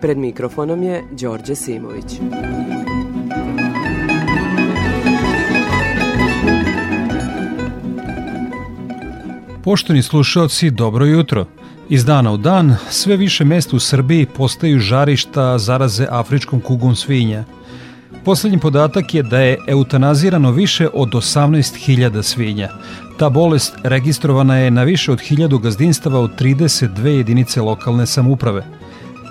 Pred mikrofonom je Đorđe Simović. Poštovni slušalci, dobro jutro. Iz dana u dan, sve više mesta u Srbiji postaju žarišta zaraze afričkom kugom svinja. Poslednji podatak je da je eutanazirano više od 18.000 svinja. Ta bolest registrovana je na više od 1000 gazdinstava u 32 jedinice lokalne samuprave.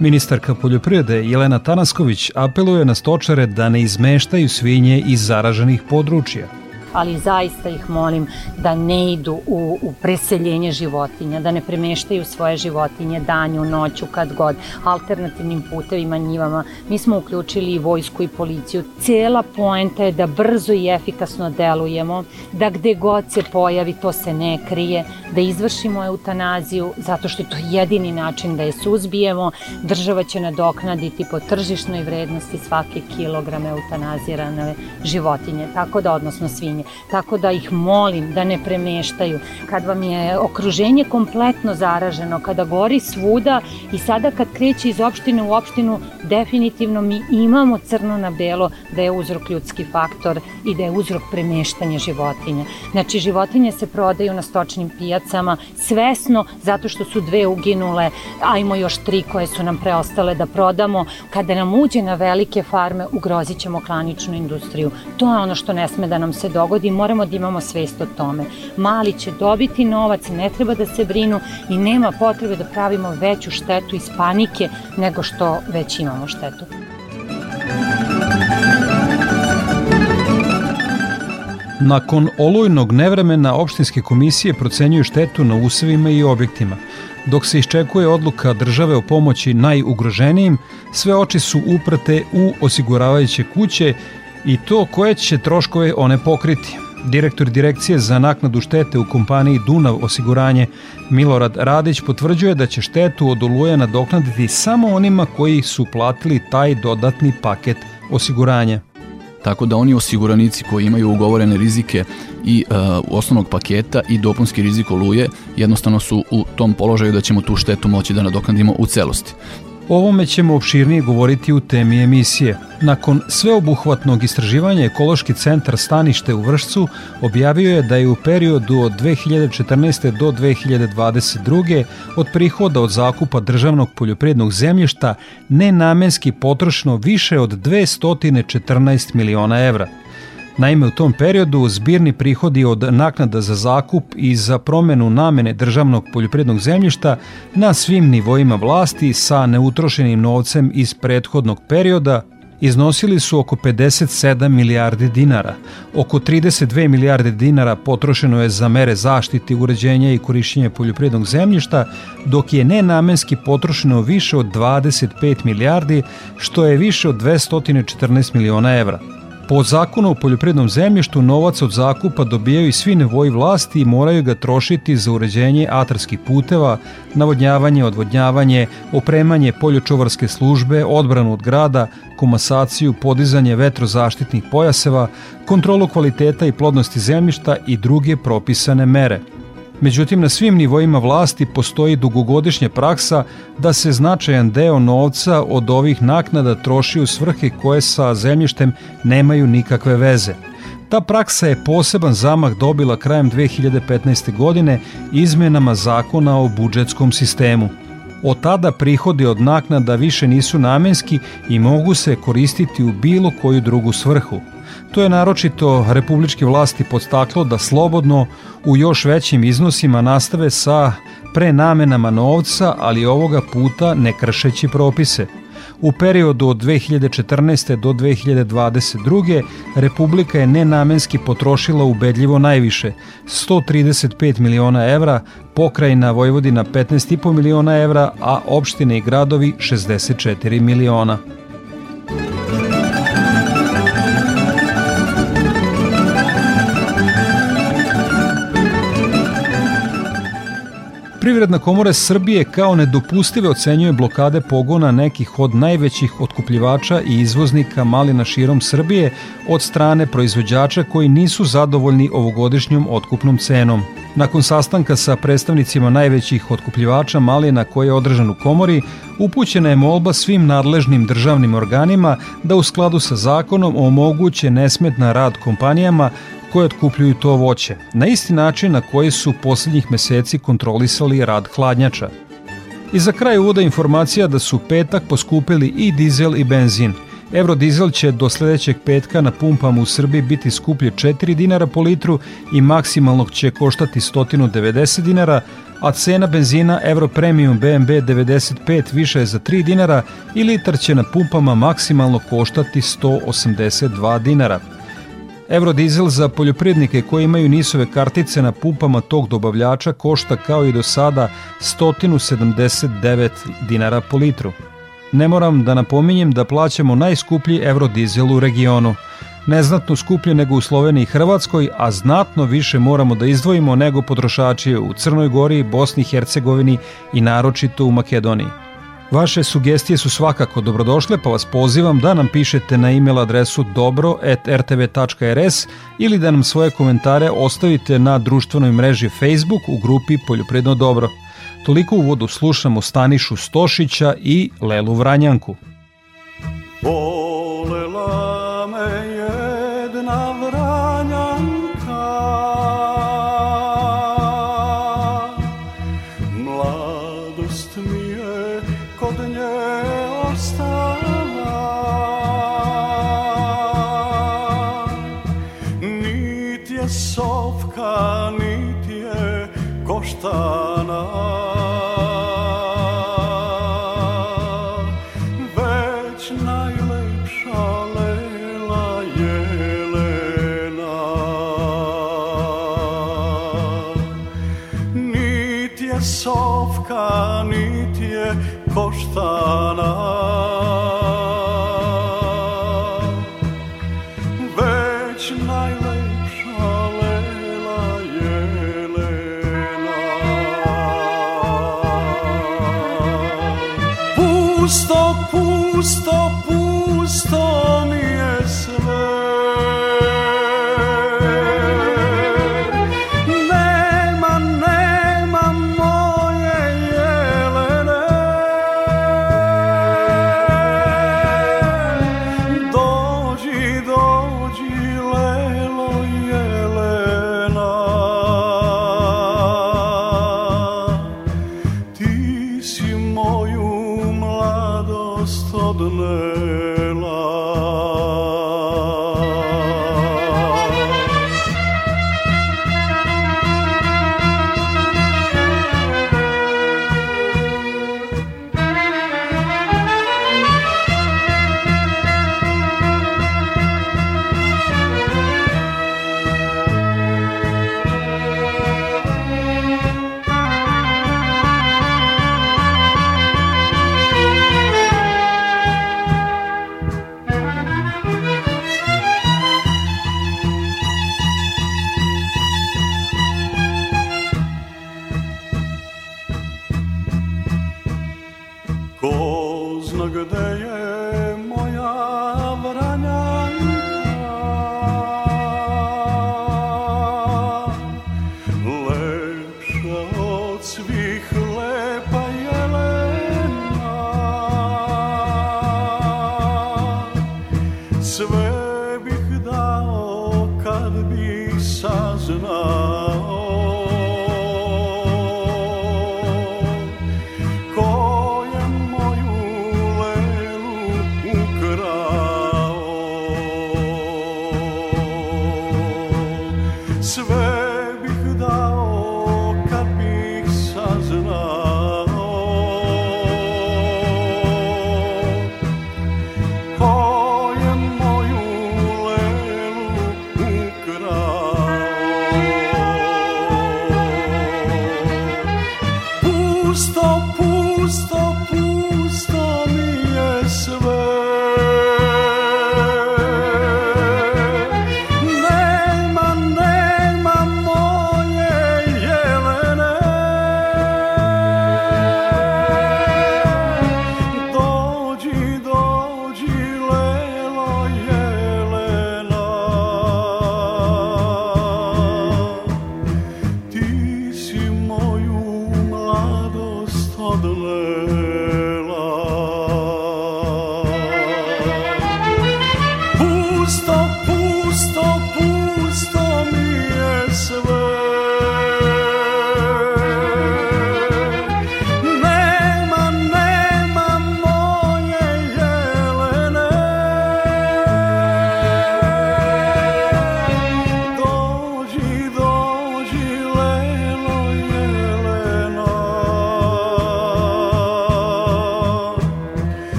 Ministarka poljoprivrede Jelena Tanasković apeluje na stočare da ne izmeštaju svinje iz zaraženih područja – ali zaista ih molim da ne idu u, u preseljenje životinja, da ne premeštaju svoje životinje danju, noću, kad god, alternativnim putevima, njivama. Mi smo uključili i vojsku i policiju. Cela poenta je da brzo i efikasno delujemo, da gde god se pojavi to se ne krije, da izvršimo eutanaziju, zato što je to jedini način da je suzbijemo. Država će nadoknaditi po tržišnoj vrednosti svake kilogram eutanazirane životinje, tako da, odnosno svinje okruženje. Tako da ih molim da ne premeštaju. Kad vam je okruženje kompletno zaraženo, kada gori svuda i sada kad kreće iz opštine u opštinu, definitivno mi imamo crno na belo da je uzrok ljudski faktor i da je uzrok premeštanje životinja. Znači, životinje se prodaju na stočnim pijacama svesno zato što su dve uginule, ajmo još tri koje su nam preostale da prodamo. Kada nam uđe na velike farme, ugrozit ćemo klaničnu industriju. To je ono što ne sme da nam se dogodi dogodi, moramo da imamo svest o tome. Mali će dobiti novac, ne treba da se brinu i nema potrebe da pravimo veću štetu iz panike nego što već imamo štetu. Nakon olujnog nevremena opštinske komisije procenjuju štetu na usevima i objektima. Dok se iščekuje odluka države o pomoći najugroženijim, sve oči su uprate u osiguravajuće kuće i to koje će troškove one pokriti. Direktor direkcije za naknadu štete u kompaniji Dunav osiguranje Milorad Radić potvrđuje da će štetu od oluje nadoknaditi samo onima koji su platili taj dodatni paket osiguranja. Tako da oni osiguranici koji imaju ugovorene rizike i uh, osnovnog paketa i dopunski rizik oluje jednostavno su u tom položaju da ćemo tu štetu moći da nadoknadimo u celosti. O ovome ćemo opširnije govoriti u temi emisije. Nakon sveobuhvatnog istraživanja Ekološki centar Stanište u Vršcu objavio je da je u periodu od 2014. do 2022. od prihoda od zakupa državnog poljoprivrednog zemljišta nenamenski potrošeno više od 214 miliona evra – Naime, u tom periodu zbirni prihodi od naknada za zakup i za promenu namene državnog poljoprivrednog zemljišta na svim nivoima vlasti sa neutrošenim novcem iz prethodnog perioda iznosili su oko 57 milijardi dinara. Oko 32 milijarde dinara potrošeno je za mere zaštite, uređenja i korišćenja poljoprivrednog zemljišta, dok je nenamenski potrošeno više od 25 milijardi, što je više od 214 miliona evra. Po zakonu o poljoprivrednom zemljištu novac od zakupa dobijaju svi nevoji vlasti i moraju ga trošiti za uređenje atarskih puteva, navodnjavanje, odvodnjavanje, opremanje poljočovarske službe, odbranu od grada, komasaciju, podizanje vetrozaštitnih pojaseva, kontrolu kvaliteta i plodnosti zemljišta i druge propisane mere – Međutim, na svim nivoima vlasti postoji dugogodišnja praksa da se značajan deo novca od ovih naknada troši u svrhe koje sa zemljištem nemaju nikakve veze. Ta praksa je poseban zamah dobila krajem 2015. godine izmenama zakona o budžetskom sistemu. Od tada prihodi od naknada više nisu namenski i mogu se koristiti u bilo koju drugu svrhu – To je naročito republičke vlasti podstaklo da slobodno u još većim iznosima nastave sa prenamenama novca, ali ovoga puta ne kršeći propise. U periodu od 2014. do 2022. Republika je nenamenski potrošila ubedljivo najviše, 135 miliona evra, pokrajina Vojvodina 15,5 miliona evra, a opštine i gradovi 64 miliona. Privredna komora Srbije kao nedopustive ocenjuje blokade pogona nekih od najvećih otkupljivača i izvoznika malina širom Srbije od strane proizvođača koji nisu zadovoljni ovogodišnjom otkupnom cenom. Nakon sastanka sa predstavnicima najvećih otkupljivača malina koji je održan u komori, upućena je molba svim nadležnim državnim organima da u skladu sa zakonom omoguće nesmetna rad kompanijama koje otkupljuju to voće, na isti način na koji su poslednjih meseci kontrolisali rad hladnjača. I za kraj uvoda informacija da su petak poskupili i dizel i benzin. Eurodizel će do sledećeg petka na pumpama u Srbiji biti skuplje 4 dinara po litru i maksimalnog će koštati 190 dinara, a cena benzina Euro Premium BMB 95 više je za 3 dinara i litar će na pumpama maksimalno koštati 182 dinara. Eurodizel za poljoprivrednike koji imaju nisove kartice na pumpama tog dobavljača košta kao i do sada 179 dinara po litru. Ne moram da napominjem da plaćamo najskuplji eurodizel u regionu. Neznatno skuplje nego u Sloveniji i Hrvatskoj, a znatno više moramo da izdvojimo nego potrošači u Crnoj Gori, Bosni i Hercegovini i naročito u Makedoniji. Vaše sugestije su svakako dobrodošle, pa vas pozivam da nam pišete na e-mail adresu dobro.rtv.rs ili da nam svoje komentare ostavite na društvenoj mreži Facebook u grupi Poljopredno dobro. Toliko u vodu slušamo Stanišu Stošića i Lelu Vranjanku. Volela Pusto, pusto,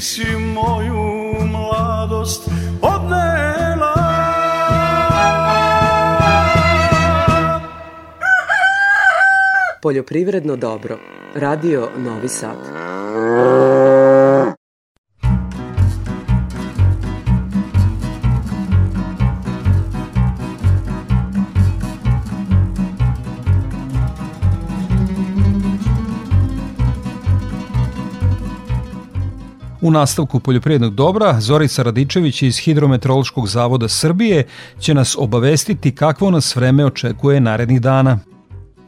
Si moju mladost odnela Poljoprivredno dobro. Radio Novi Sad. U nastavku poljoprivrednog dobra Zorica Radičević iz Hidrometeorološkog zavoda Srbije će nas obavestiti kakvo nas vreme očekuje narednih dana.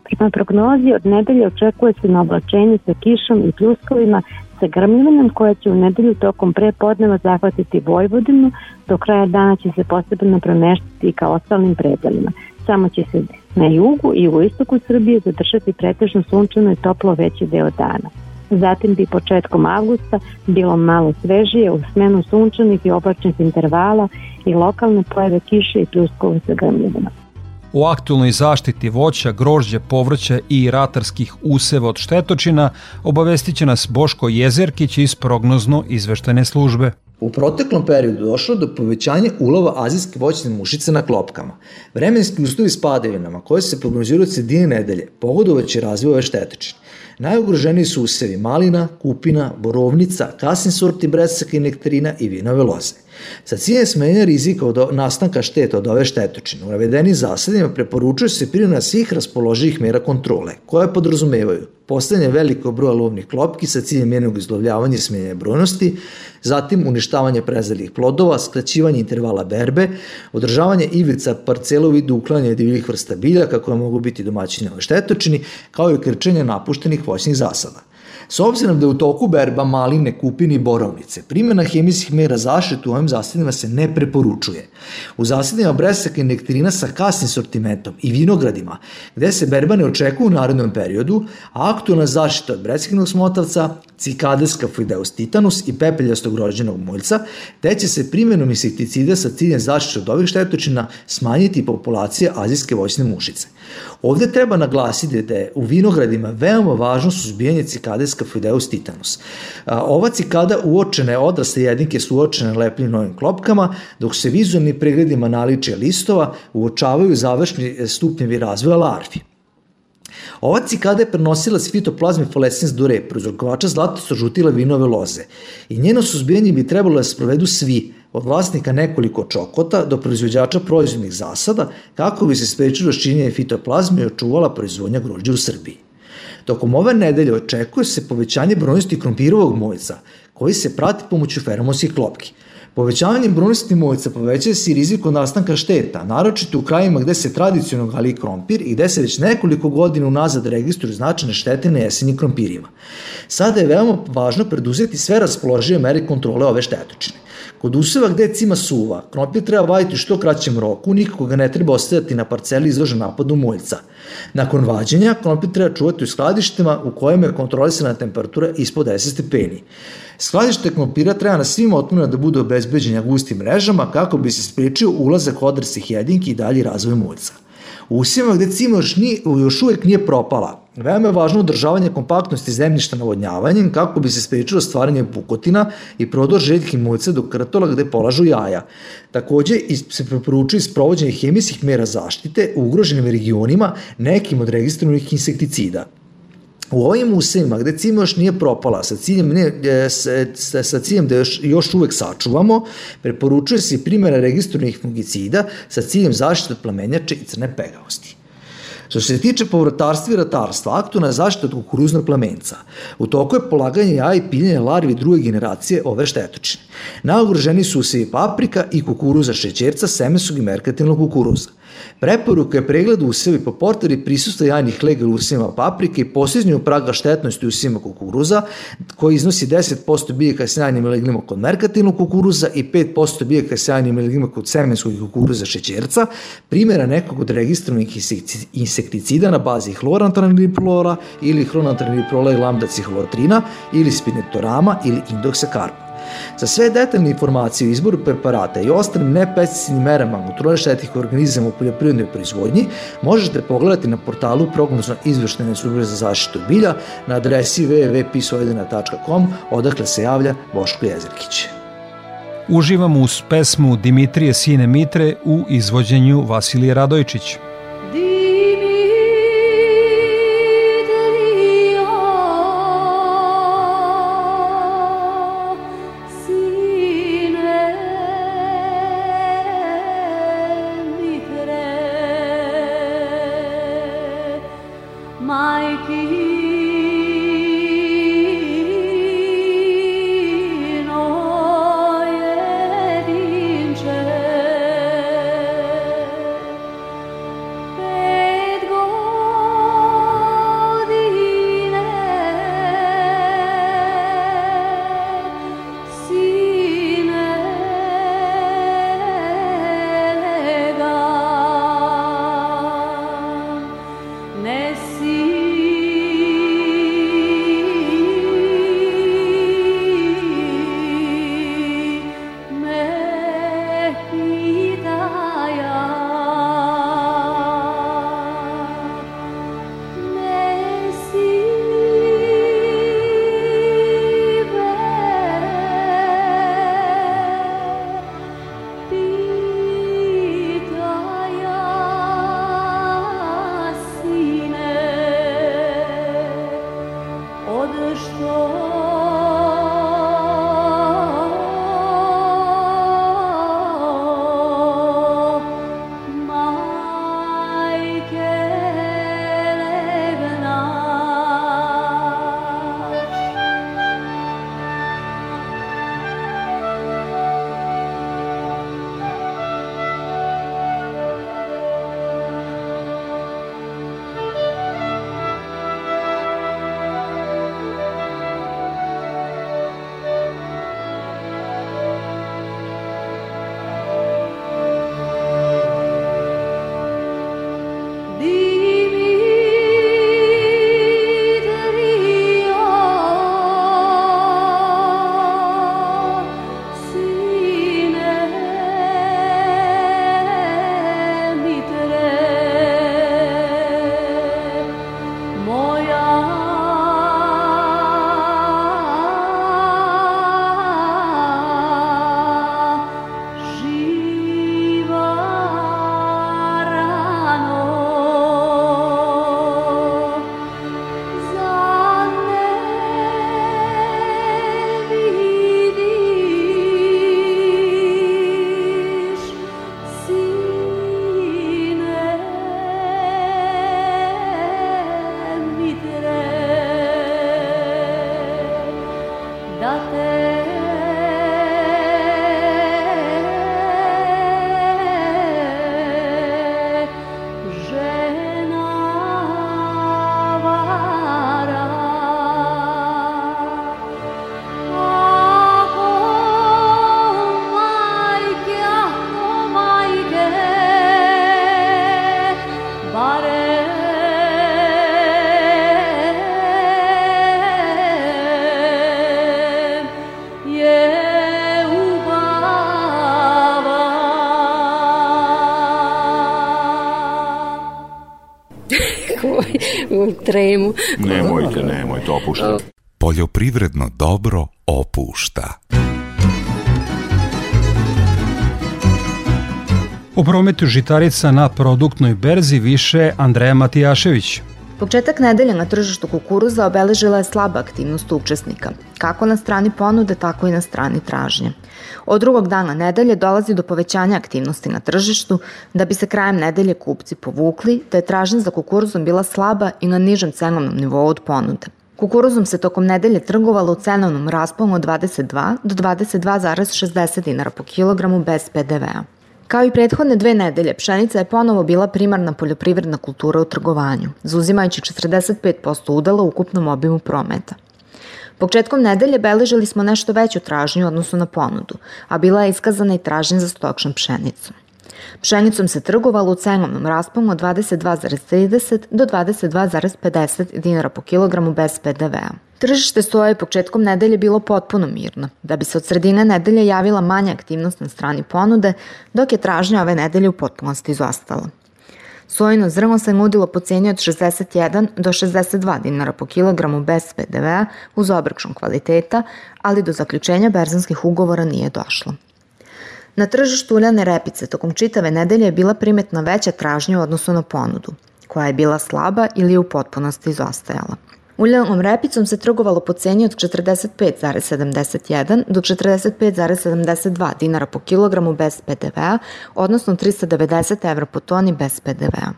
Prema prognozi od nedelje očekuje se na oblačenje sa kišom i pljuskovima sa grmljivanjem koja će u nedelju tokom prepodneva zahvatiti Vojvodinu, do kraja dana će se posebno promeštiti ka ostalim predelima. Samo će se na jugu i u istoku Srbije zadržati pretežno sunčano i toplo veći deo dana. Zatim bi početkom avgusta bilo malo svežije u smenu sunčanih i oblačnih intervala i lokalne pojave kiše i pljuskova sa grmljivanjem. O aktualnoj zaštiti voća, grožđa, povrća i ratarskih useva od štetočina obavestit će nas Boško Jezerkić iz prognozno izveštene službe. U proteklom periodu došlo do povećanja ulova azijske voćne mušice na klopkama. Vremenski uslovi s padavinama koje se prognoziraju od sredine nedelje pogodovaće razvoj ove štetočine. Najugroženiji su usevi malina, kupina, borovnica, kasni sorti bresaka i nektarina i vinove loze. Sa ciljem smenja rizika od nastanka šteta od ove štetočine, u navedenim zasadima preporučuje se primjena svih raspoloživih mera kontrole, koje podrazumevaju postavljanje velikog broja lovnih klopki sa ciljem njenog izlovljavanja i smenjanja brojnosti, zatim uništavanje prezalih plodova, skraćivanje intervala berbe, održavanje ivica parcela u vidu uklanjanja divljih vrsta biljaka koje mogu biti domaćine ove štetočini, kao i krčenje napuštenih voćnih zasada. S obzirom da je u toku berba maline, kupine i borovnice, primjena hemijskih mera zaštite u ovim zasadima se ne preporučuje. U zasadima bresaka i nektarina sa kasnim sortimentom i vinogradima, gde se berba ne očekuje u narednom periodu, a aktualna zaštita od breskinog smotavca, cikadeska fideus titanus i pepeljastog rođenog muljca, te će se primjenom insekticida sa ciljem zaštite od ovih štetočina smanjiti populacija azijske voćne mušice. Ovde treba naglasiti da je u vinogradima veoma važno suzbijanje cikadeska fideus titanus. Ova cikada uočene odraste jednike su uočene lepljim novim klopkama, dok se vizualnim pregledima naličija listova uočavaju završni stupnjevi razvoja larvi. Ova cikada je prenosilac fitoplazme falescens dure, prouzrokovača zlatosto žutile vinove loze. I njeno suzbijanje bi trebalo da se provedu svi, od vlasnika nekoliko čokota do proizvođača proizvodnih zasada, kako bi se sprečilo ščinjenje fitoplazme i očuvala proizvodnja grožđa u Srbiji. Tokom ove nedelje očekuje se povećanje brojnosti krompirovog mojca, koji se prati pomoću feromonskih klopki. Povećavanjem brojnosti mojca povećava se i rizik od nastanka šteta, naročito u krajima gde se tradicionalno gali krompir i gde se već nekoliko godina unazad registruju značajne štete na jesenjim krompirima. Sada je veoma važno preduzeti sve raspoložive mere kontrole ove štetočine. Kod useva gde cima suva, krompir treba vaditi što kraćem roku, nikako ga ne treba ostavljati na parceli izložen napadu muljca. Nakon vađenja, krompir treba čuvati u skladištima u kojima je kontrolisana temperatura ispod 10 stepeni. Skladište krompira treba na svim otvorima da bude obezbeđenja gustim mrežama kako bi se spriječio ulazak odraslih jedinki i dalji razvoj muljca. U usjevima gde cima još, nije, još uvek nije propala, veoma je važno održavanje kompaktnosti zemljišta navodnjavanjem kako bi se spriječilo stvaranje pukotina i prodor željkih muljca do krtola gde polažu jaja. Takođe se preporučuje sprovođenje hemijskih mera zaštite u ugroženim regionima nekim od registrovanih insekticida. U ovim usevima gde cima još nije propala sa ciljem, ne, e, sa, sa, ciljem da još, još uvek sačuvamo, preporučuje se primjera registrovanih fungicida sa ciljem zaštite od plamenjače i crne pegavosti. Što se tiče povratarstva i ratarstva, aktualna zaštita od kukuruznog plamenca. U toku je polaganje jaja i piljenje larvi druge generacije ove štetočine. Najugroženi su usevi paprika i kukuruza šećerca, semensog i merkatilnog kukuruza. Preporuka je pregled usevi po portari prisusta jajnih lega u usevima paprike i posljednju praga štetnosti u usevima kukuruza, koji iznosi 10% biljaka s jajnim leglima kod merkatilnog kukuruza i 5% biljaka s jajnim leglima kod semenskog kukuruza šećerca, primjera nekog od registrovanih insekticida na bazi hlorantraniliprolora ili hlorantraniliprola i lambda cihlorotrina ili spinektorama ili indoksakarpa. Za sve detaljne informacije o izboru preparata i ostalim nepesticidnim merama kontrole štetnih organizama u poljoprivrednoj proizvodnji možete pogledati na portalu prognozno izveštene službe za zaštitu bilja na adresi www.pisojedina.com odakle se javlja Boško Jezerkić. Uživamo uz pesmu Dimitrije Sine Mitre u izvođenju Vasilije Radojčić. Tremu. Nemojte, nemojte, opušta. Poljoprivredno dobro opušta. O prometu žitarica na produktnoj berzi više Andreja Matijašević. Početak nedelje na tržištu kukuruza obeležila je slaba aktivnost učesnika, kako na strani ponude, tako i na strani tražnje. Od drugog dana nedelje dolazi do povećanja aktivnosti na tržištu, da bi se krajem nedelje kupci povukli, da je tražnja za kukuruzom bila slaba i na nižem cenovnom nivou od ponude. Kukuruzom se tokom nedelje trgovalo u cenovnom rasponu od 22 do 22,60 dinara po kilogramu bez PDV-a. Kao i prethodne dve nedelje, pšenica je ponovo bila primarna poljoprivredna kultura u trgovanju, zauzimajući 45% udela u ukupnom obimu prometa. Početkom nedelje beležili smo nešto veću tražnju odnosu na ponudu, a bila je iskazana i tražnja za stokšnom pšenicom. Pšenicom se trgovalo u cenovnom rasponu od 22,30 do 22,50 dinara po kilogramu bez PDV-a. Tržište soje početkom nedelje bilo potpuno mirno, da bi se od sredine nedelje javila manja aktivnost na strani ponude, dok je tražnja ove nedelje u potpunosti izostala. Sojino zrno se nudilo po cijeni od 61 do 62 dinara po kilogramu bez PDV-a uz obračun kvaliteta, ali do zaključenja berzanskih ugovora nije došlo. Na tržištu uljane repice tokom čitave nedelje je bila primetna veća tražnja u odnosu na ponudu, koja je bila slaba ili je u potpunosti izostajala. Uljanom repicom se trgovalo po ceni od 45,71 do 45,72 dinara po kilogramu bez PDV-a, odnosno 390 evra po toni bez PDV-a.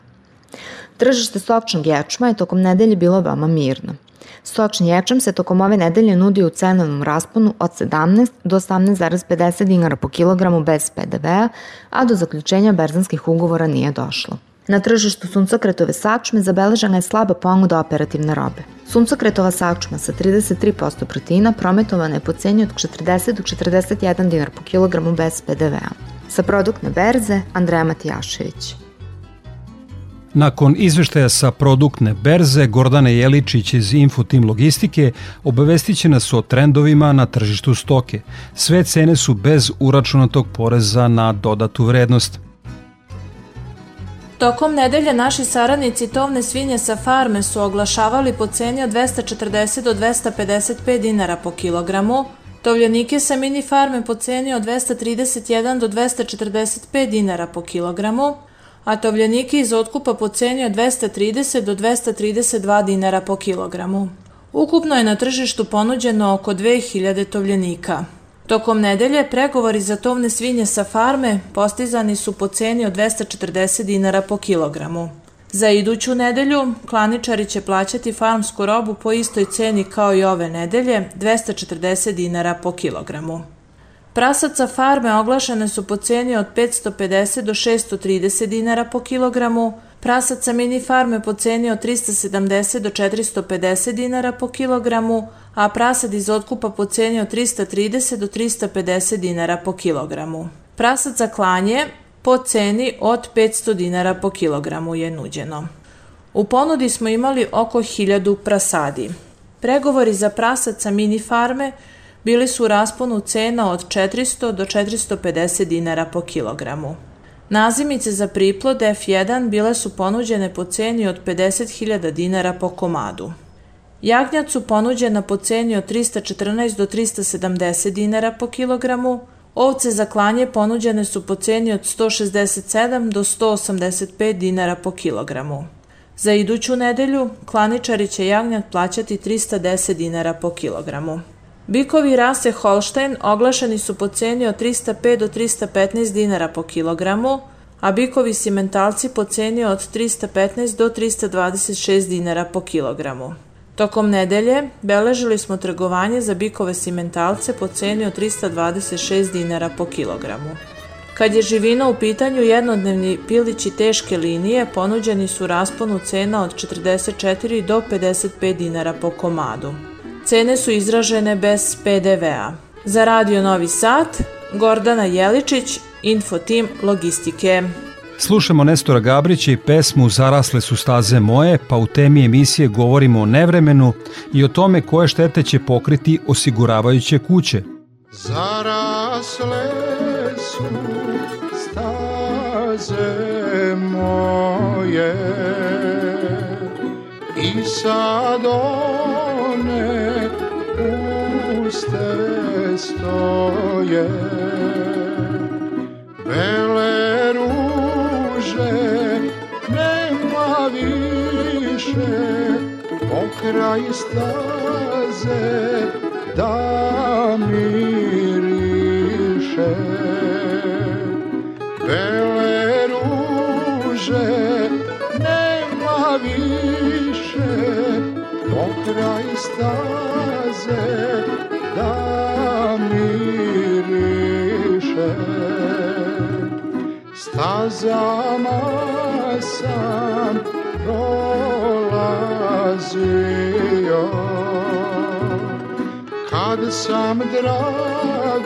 Tržište sokčnog ječma je tokom nedelje bilo veoma mirno. Sočni ječam se tokom ove nedelje nudi u cenovnom rasponu od 17 do 18,50 dinara po kilogramu bez PDV-a, a do zaključenja berzanskih ugovora nije došlo. Na tržištu suncokretove sačme zabeležena je slaba ponuda operativne robe. Suncokretova sačma sa 33% proteina prometovana je po ceni od 40 do 41 dinar po kilogramu bez PDV-a. Sa produktne berze Andreja Matijašević. Nakon izveštaja sa produktne berze, Gordana Jeličić iz Infotim Logistike obavestit će nas o trendovima na tržištu stoke. Sve cene su bez uračunatog poreza na dodatu vrednost. Tokom nedelje naši saradnici tovne svinje sa farme su oglašavali po ceni od 240 do 255 dinara po kilogramu, tovljenike sa mini farme po ceni od 231 do 245 dinara po kilogramu, a tovljenike iz otkupa po ceni od 230 do 232 dinara po kilogramu. Ukupno je na tržištu ponuđeno oko 2000 tovljenika. Tokom nedelje pregovori za tovne svinje sa farme postizani su po ceni od 240 dinara po kilogramu. Za iduću nedelju klaničari će plaćati farmsku robu po istoj ceni kao i ove nedelje, 240 dinara po kilogramu. Prasaca farme oglašene su po ceni od 550 do 630 dinara po kilogramu, prasaca mini farme po ceni od 370 do 450 dinara po kilogramu, a prasad iz otkupa po ceni od 330 do 350 dinara po kilogramu. Prasad za klanje po ceni od 500 dinara po kilogramu je nuđeno. U ponudi smo imali oko 1000 prasadi. Pregovori za prasaca mini farme bili su u rasponu cena od 400 do 450 dinara po kilogramu. Nazimice za priplod F1 bile su ponuđene po ceni od 50.000 dinara po komadu. Jagnjac su ponuđena po ceni od 314 do 370 dinara po kilogramu, ovce za klanje ponuđene su po ceni od 167 do 185 dinara po kilogramu. Za iduću nedelju klaničari će jagnjat plaćati 310 dinara po kilogramu. Bikovi rase Holstein oglašeni su po ceni od 305 do 315 dinara po kilogramu, a bikovi simentalci po ceni od 315 do 326 dinara po kilogramu. Tokom nedelje beležili smo trgovanje za bikove simentalce po ceni od 326 dinara po kilogramu. Kad je živina u pitanju, jednodnevni pilići teške linije ponuđeni su rasponu cena od 44 do 55 dinara po komadu. Cene su izražene bez PDV-a. Za Radio Novi Sad, Gordana Jeličić, Infotim Logistike. Slušamo Nestora Gabrića i pesmu Zarasle su staze moje, pa u temi emisije govorimo o nevremenu i o tome koje štete će pokriti osiguravajuće kuće. Zarasle su staze moje i sad one puste stoje bele ruže nema više. Pokraj staze da miriše. Bele ruže nema više pokraj staze da miriše stazama sam prolazio kad sam dragoj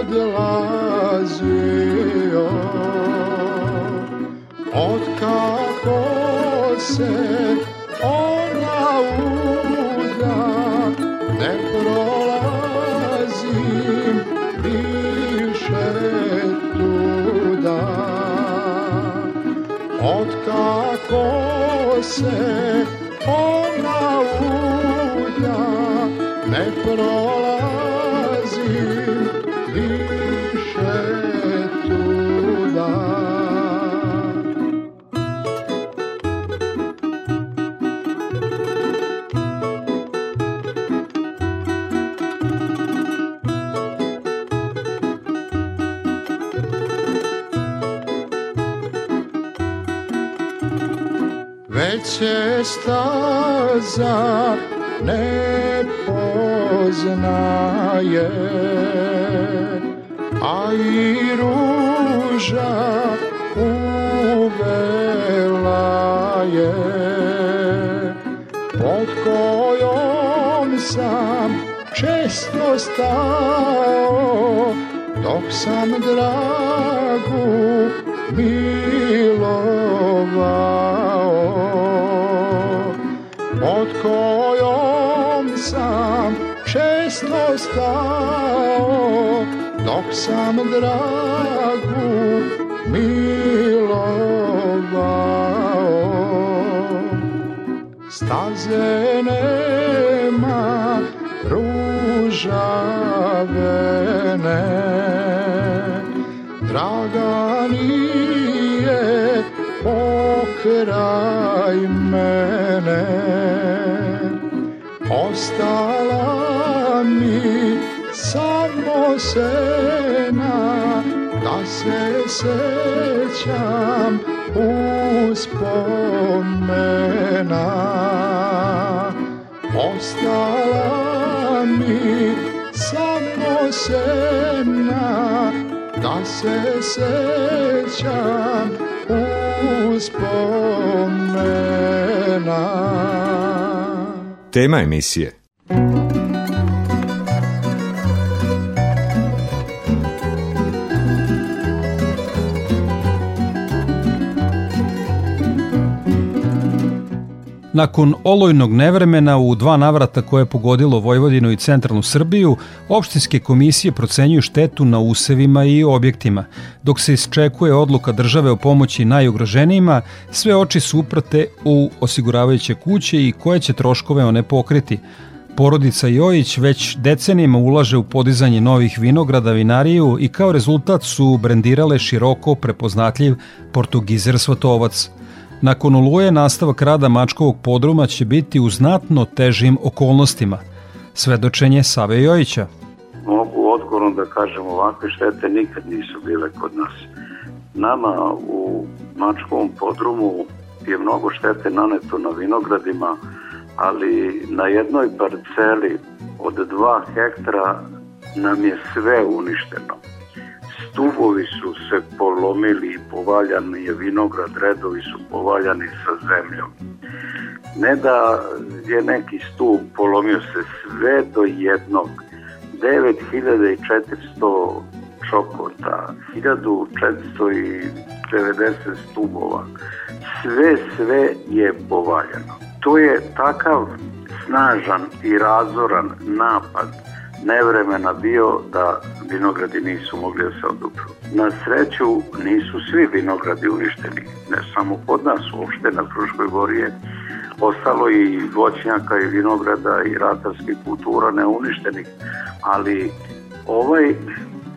odlazio od kako se ona uda kako se ona uda ne staza ne poznaje, a i ruža uvela je, pod kojom sam često stao, dok sam dragu sam dragu milovao. Staze nema ružavene draga nije pokraj mene. Ostala mi samo se sećam uspomena. Ostala mi samo sena da se sećam uspomena. Tema emisije Nakon olojnog nevremena u dva navrata koje je pogodilo Vojvodinu i centralnu Srbiju, opštinske komisije procenjuju štetu na usevima i objektima. Dok se isčekuje odluka države o pomoći najugroženijima, sve oči su uprate u osiguravajuće kuće i koje će troškove one pokriti. Porodica Jojić već decenijima ulaže u podizanje novih vinograda, vinariju i kao rezultat su brendirale široko prepoznatljiv portugizer Svatovac – Nakon oluje nastavak rada Mačkovog podruma će biti u znatno težim okolnostima. Svedočenje Save Jojića. Mogu odgovorno da kažem ovakve štete nikad nisu bile kod nas. Nama u Mačkovom podrumu je mnogo štete naneto na vinogradima, ali na jednoj parceli od 2 hektara nam je sve uništeno stubovi su se polomili i povaljani je vinograd, redovi su povaljani sa zemljom. Ne da je neki stup polomio se sve do jednog, 9400 čokota, 1490 stubova, sve, sve je povaljano. To je takav snažan i razoran napad nevremena bio da vinogradi nisu mogli da se odupru. Na sreću nisu svi vinogradi uništeni, ne samo kod nas, uopšte na Fruškoj gori je ostalo i voćnjaka i vinograda i ratarskih kultura neuništenih, ali ovaj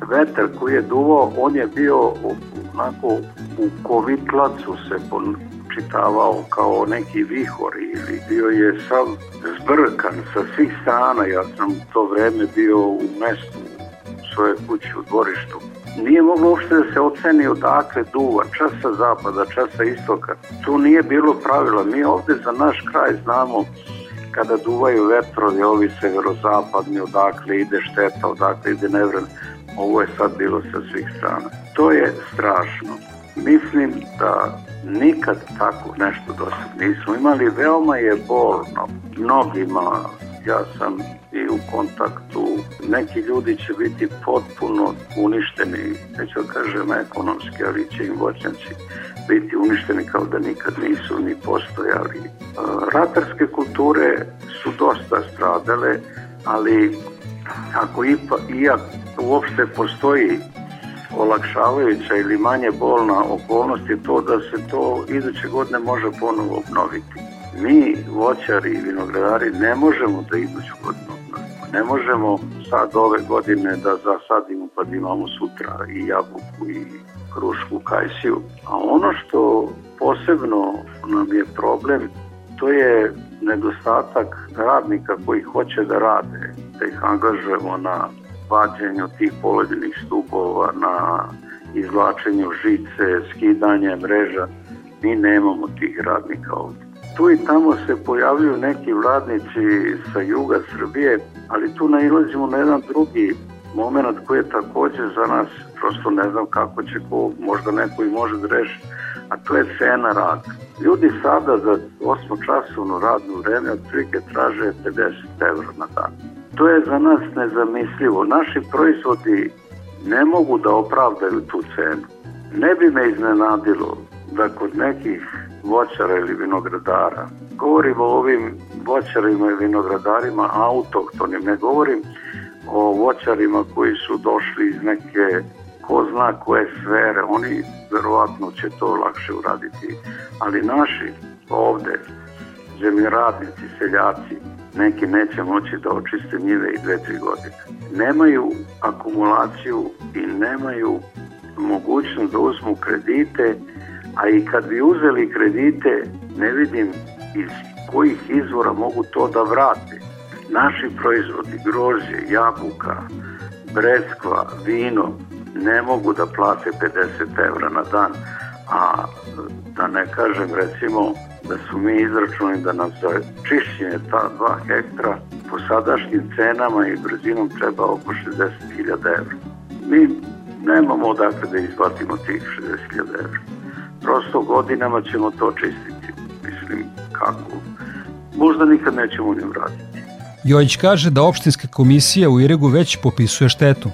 vetar koji je duvao, on je bio onako u kovitlacu se čitavao kao neki vihor ili bio je sav zbrkan sa svih strana. Ja sam to vreme bio u mestu, u svojoj kući u dvorištu. Nije moglo uopšte da se oceni odakle duva, čas sa zapada, čas sa istoka. Tu nije bilo pravila. Mi ovde za naš kraj znamo kada duvaju vetrovi, ovi severozapadni, odakle ide šteta, odakle ide nevren. Ovo je sad bilo sa svih strana. To je strašno. Mislim da nikad tako nešto do sad nismo imali. Veoma je bolno mnogima. Ja sam i u kontaktu. Neki ljudi će biti potpuno uništeni, neću da kažem ekonomski, ali će im voćnjaci biti uništeni kao da nikad nisu ni postojali. E, ratarske kulture su dosta stradale, ali ako ipa, iak uopšte postoji olakšavajuća ili manje bolna okolnost je to da se to iduće godine može ponovo obnoviti. Mi, voćari i vinogradari, ne možemo da iduću godinu obnovimo. Ne možemo sad ove godine da zasadimo pa da imamo sutra i jabuku i krušku kajsiju. A ono što posebno nam je problem, to je nedostatak radnika koji hoće da rade, da ih angažujemo na vađenju tih poledenih stubova, na izvlačenju žice, skidanje mreža. Mi nemamo tih radnika ovde. Tu i tamo se pojavljuju neki vladnici sa juga Srbije, ali tu nailazimo na jedan drugi moment koji je takođe za nas, prosto ne znam kako će ko, možda neko i može da reši, a to je cena rada. Ljudi sada za 8 časovno radno vreme otprilike traže 50 evra na dan. To je za nas nezamislivo. Naši proizvodi ne mogu da opravdaju tu cenu. Ne bi me iznenadilo da kod nekih voćara ili vinogradara, govorim o ovim voćarima i vinogradarima autohtonim, ne govorim o voćarima koji su došli iz neke ko zna koje sfere, oni verovatno će to lakše uraditi. Ali naši ovde, zemljoradnici, seljaci, neki neće moći da očiste njive i dve, tri godine. Nemaju akumulaciju i nemaju mogućnost da uzmu kredite, a i kad bi uzeli kredite, ne vidim iz kojih izvora mogu to da vrate. Naši proizvodi, grožđe, jabuka, breskva, vino, ne mogu da plate 50 evra na dan, a da ne kažem recimo da su mi izračunali da nam za čišćenje ta dva hektara po sadašnjim cenama i brzinom treba oko 60.000 evra. Mi nemamo odakle da izbatimo tih 60.000 evra. Prosto godinama ćemo to čistiti. Mislim, kako? Možda nikad nećemo ni vratiti. Jojić kaže da opštinska komisija u Iregu već popisuje štetu.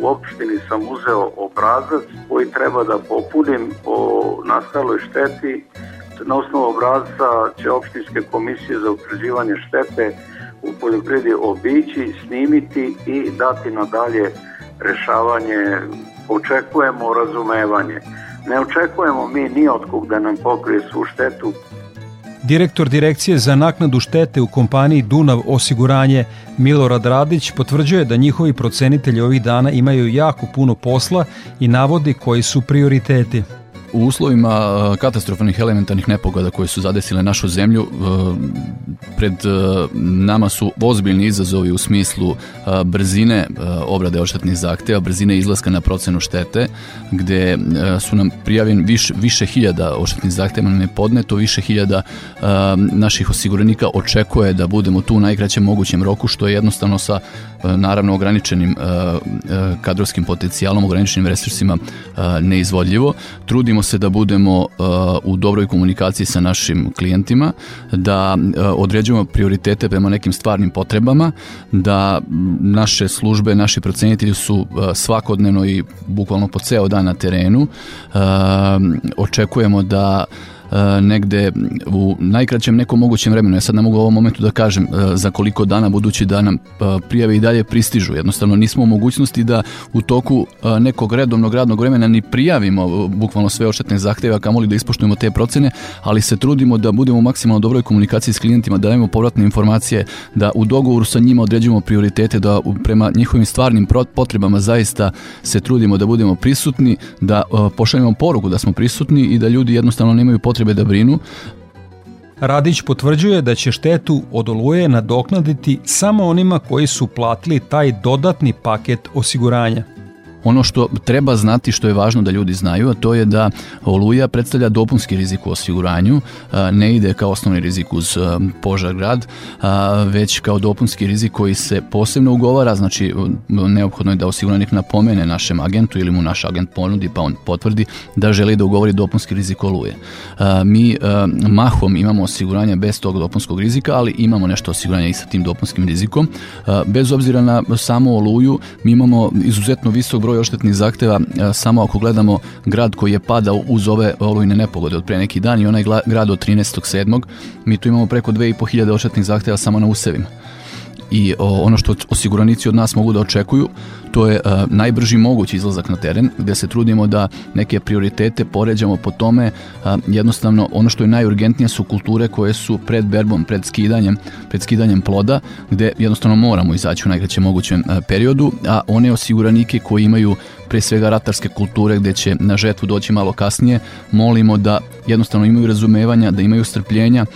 U opštini sam uzeo obrazac koji treba da popunim o nastaloj šteti Na osnovu obrazca će opštinske komisije za utvrđivanje štete u poljoprivredi obići, snimiti i dati nadalje rešavanje. Očekujemo razumevanje. Ne očekujemo mi ni od kog da nam pokrije svu štetu. Direktor Direkcije za naknadu štete u kompaniji Dunav osiguranje Milorad Radić potvrđuje da njihovi procenitelji ovih dana imaju jako puno posla i navodi koji su prioriteti. U uslovima uh, katastrofalnih elementarnih nepogoda koje su zadesile našu zemlju, uh, pred uh, nama su ozbiljni izazovi u smislu brzine obrade odštetnih zahteva, brzine izlaska na procenu štete, gde su nam prijavljen više, više hiljada odštetnih zahteva nam je podneto, više hiljada naših osiguranika očekuje da budemo tu u najkraćem mogućem roku, što je jednostavno sa naravno ograničenim kadrovskim potencijalom, ograničenim resursima neizvodljivo. Trudimo se da budemo uh, u dobroj komunikaciji sa našim klijentima, da uh, određujemo prioritete prema nekim stvarnim potrebama, da naše službe, naši procenitelji su uh, svakodnevno i bukvalno po ceo dan na terenu. Očekujemo da negde u najkraćem nekom mogućem vremenu. Ja sad ne mogu u ovom momentu da kažem e, za koliko dana budući da nam e, prijave i dalje pristižu. Jednostavno nismo u mogućnosti da u toku nekog redovnog radnog vremena ni prijavimo bukvalno sve oštetne zahteve, a kamoli da ispoštujemo te procene, ali se trudimo da budemo u maksimalno dobroj komunikaciji s klijentima, da dajemo povratne informacije, da u dogovoru sa njima određujemo prioritete, da prema njihovim stvarnim potrebama zaista se trudimo da budemo prisutni, da pošaljemo poruku da smo prisutni i da ljudi jednostavno nemaju potrebe potrebe da brinu. Radić potvrđuje da će štetu od oluje nadoknaditi samo onima koji su platili taj dodatni paket osiguranja. Ono što treba znati, što je važno da ljudi znaju, a to je da oluja predstavlja dopunski rizik u osiguranju, ne ide kao osnovni rizik uz požar grad, već kao dopunski rizik koji se posebno ugovara, znači neophodno je da osiguranik napomene našem agentu ili mu naš agent ponudi pa on potvrdi da želi da ugovori dopunski rizik oluje. Mi mahom imamo osiguranje bez tog dopunskog rizika, ali imamo nešto osiguranja i sa tim dopunskim rizikom. Bez obzira na samo oluju, mi imamo izuzetno visok broj broj oštetnih zahteva e, samo ako gledamo grad koji je padao uz ove olujne nepogode od pre neki dan i onaj grad od 13.7. mi tu imamo preko 2500 oštetnih zahteva samo na usevima i ono što osiguranici od nas mogu da očekuju to je uh, najbrži mogući izlazak na teren gde se trudimo da neke prioritete poređamo po tome uh, jednostavno ono što je najurgentnije su kulture koje su pred berbom, pred skidanjem, pred skidanjem ploda gde jednostavno moramo izaći u najkraćem mogućem uh, periodu, a one osiguranike koji imaju pre svega ratarske kulture gde će na žetvu doći malo kasnije, molimo da jednostavno imaju razumevanja, da imaju strpljenja,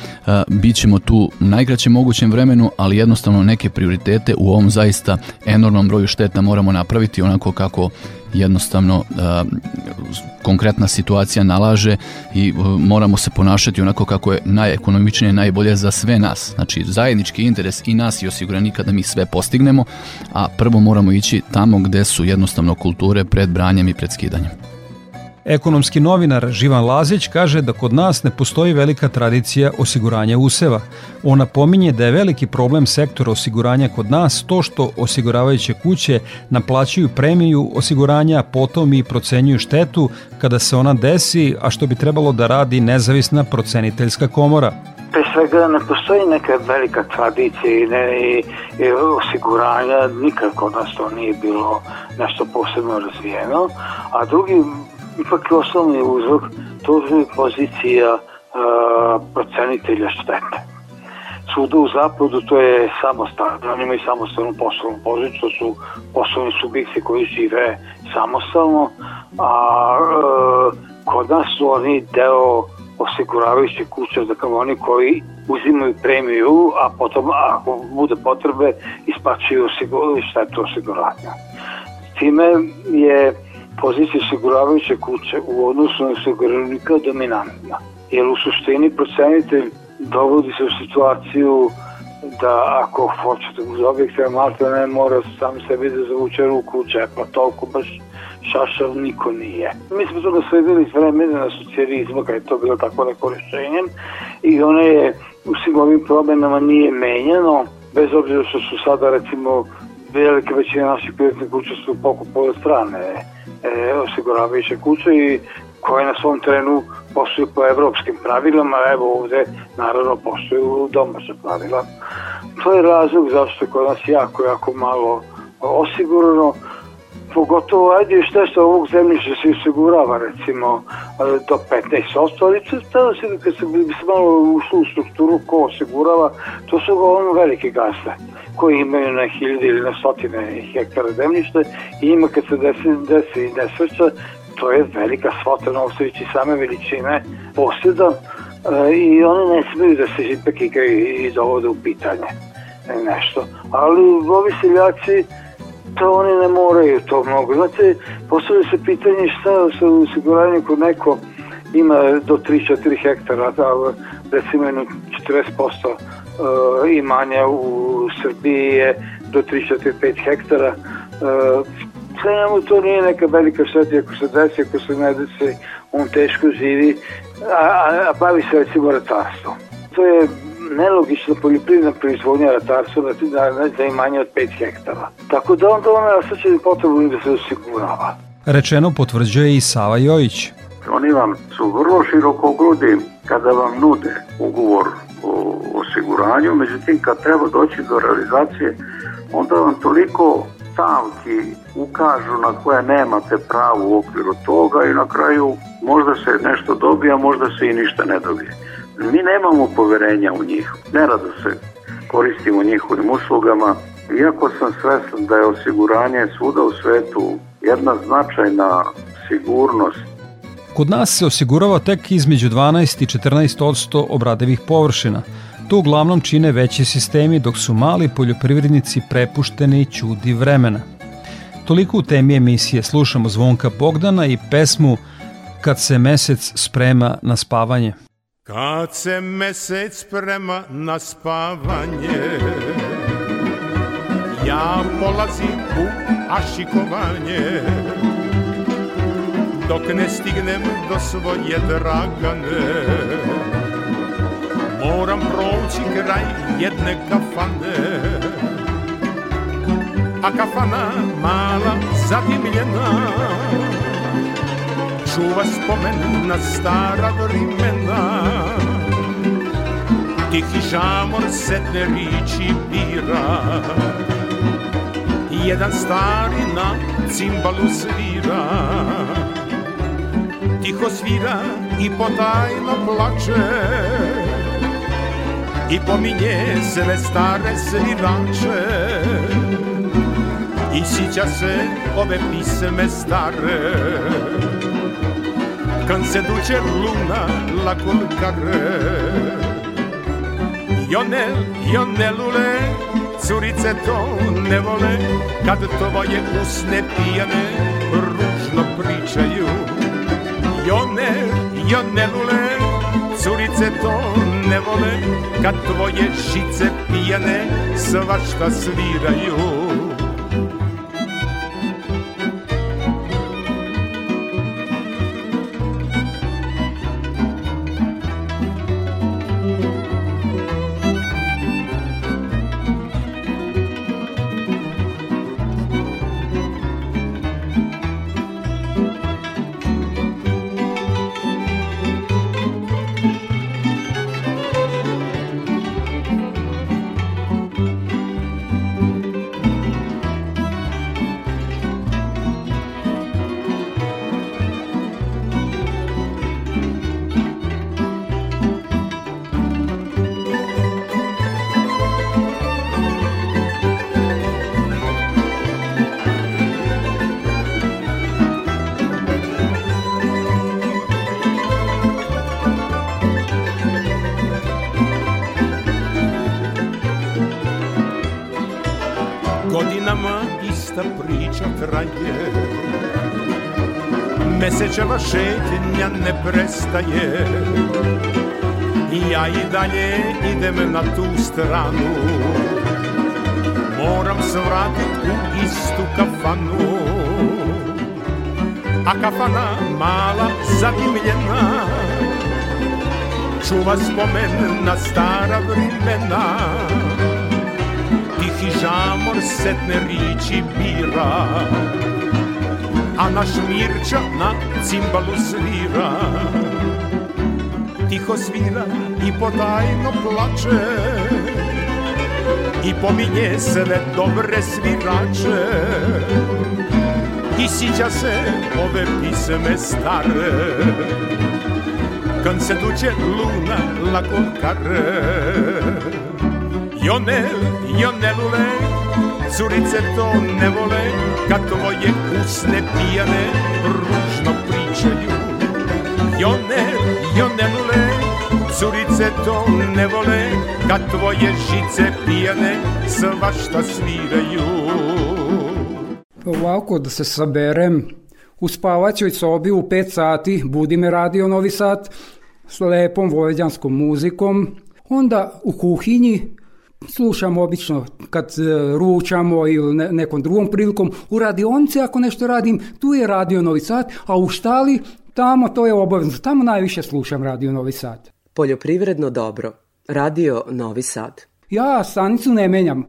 bit ćemo tu u najkraćem mogućem vremenu, ali jednostavno neke prioritete u ovom zaista enormnom broju šteta moramo napraviti onako kako jednostavno konkretna situacija nalaže i moramo se ponašati onako kako je najekonomičnije, najbolje za sve nas. Znači zajednički interes i nas i osiguranika da mi sve postignemo, a prvo moramo ići tamo gde su jednostavno kulture pred branjem i pred skidanjem. Ekonomski novinar Živan Lazić kaže da kod nas ne postoji velika tradicija osiguranja useva. Ona pominje da je veliki problem sektora osiguranja kod nas to što osiguravajuće kuće naplaćuju premiju osiguranja, potom i procenjuju štetu kada se ona desi, a što bi trebalo da radi nezavisna proceniteljska komora pre svega ne postoji neka velika tradicija i, ne, i, i osiguranja, nikako nas to nije bilo nešto posebno razvijeno, a drugi ipak je osnovni uzrok, je pozicija procenitelja štete. Svuda u zapadu to je samostalno, oni imaju samostalnu poslovnu poziciju, to su poslovni subjekti koji žive samostalno, a uh, kod nas su oni deo osiguravajuće kuće, dakle oni koji uzimaju premiju, a potom ako bude potrebe ispačuju štetu osiguranja. Time je pozicija osiguravajuće kuće u odnosu na osiguranika dominantna. Jer u suštini procenitelj dovodi se u situaciju da ako hoćete uz objekte malta ne mora sam sebi da zavuče ruku u džepa, toliko baš šašav niko nije. Mi smo to nasledili iz vremena na socijalizma, kada je to bilo tako neko rešenje i ono je u svim ovim promenama nije menjano, bez obzira što su sada recimo velike većine naših privatnih kuća su pokupovale strane e, osiguravajuće kuće i koje na svom terenu posluju po evropskim pravilama, evo ovde naravno posluju domaća pravila. To je razlog zašto je kod nas jako, jako malo osigurano, pogotovo ajde šta što ovog zemljišta se osigurava recimo do 15%, ali tada se kad se, se malo ušlo u strukturu ko osigurava, to su ono velike gase koji imaju na hiljade ili na stotine hektara zemljišta i ima kad se desi, desi nesreća, to je velika svota novcevići same veličine posjeda e, i one ne smeju da se ipak igraju i dovode u pitanje nešto. Ali ovi seljaci to oni ne moraju to mnogo. Znate, postavlja se pitanje šta sa osiguranjem kod neko ima do 3-4 hektara, da, recimo 40% uh, imanja u Srbiji je do 3-4-5 hektara. Sve njemu to nije neka velika šteta ako se desi, ako se ne desi, on teško živi, a, a, a bavi se recimo ratarstvom. To je nelogična poljoprivredna proizvodnja ratarstva na, na, za imanje od 5 hektara. Tako da onda ona osjeća potrebu da se osigurava. Rečeno potvrđuje i Sava Jojić. Oni vam su vrlo široko grudi kada vam nude ugovor o osiguranju, međutim kad treba doći do realizacije, onda vam toliko stavki ukažu na koje nemate pravo u okviru toga i na kraju možda se nešto dobije, a možda se i ništa ne dobije. Mi nemamo poverenja u njih, nerado se koristimo njihovim uslugama, iako sam svestan da je osiguranje svuda u svetu jedna značajna sigurnost Kod nas se osigurava tek između 12 i 14 obradevih površina. To uglavnom čine veći sistemi dok su mali poljoprivrednici prepušteni čudi vremena. Toliko u temi emisije slušamo Zvonka Bogdana i pesmu Kad se mesec sprema na spavanje. Kad se mesec sprema na spavanje Ja polazim u ašikovanje Dok ne stignem do svoje dragane Moram proći kraj jedne kafane. A kafana mala zadimljena. Čuva spomen na stara vrimena. Tihi žamor setne riči bira. Jedan stari na cimbalu svira. Tiho svira i potajno plače I pominje sve stare svirače I sića se ove pisme stare. Când se duce luna la culcare Ionel, Ionelule, curice to ne vole. Kad tvoje usne pijane ružno pričaju. Ionel, Ionelule, curice to ne vole Kad tvoje žice pijane svašta sviraju šetnja ne prestaje. Ja i dalje idem na tu stranu. Moram se vratit u istu kafanu. A kafana mala zadimljena Čuva spomen na stara vrimena. Tihi žamor setne riči bira a naš Mirča na cimbalu svira. Tiho svira i potajno plače I pominje sve dobre svirače. I sića se ove pisme stare. Kad se duće luna lako kare. Jonel, Jonelule, curice to ne vole Kad tvoje usne pijane ružno pričaju. Jone, jonelule, curice to ne vole Kad tvoje žice pijane svašta sviraju. Ovako da se saberem u spavaćoj sobi u 5 sati budi me radio Novi Sad s lepom vojvođanskom muzikom. Onda u kuhinji slušamo obično kad e, ručamo ili nekom drugom prilikom. U radionici ako nešto radim, tu je radio Novi Sad, a u štali tamo to je obavezno. Tamo najviše slušam radio Novi Sad. Poljoprivredno dobro. Radio Novi Sad. Ja stanicu ne menjam.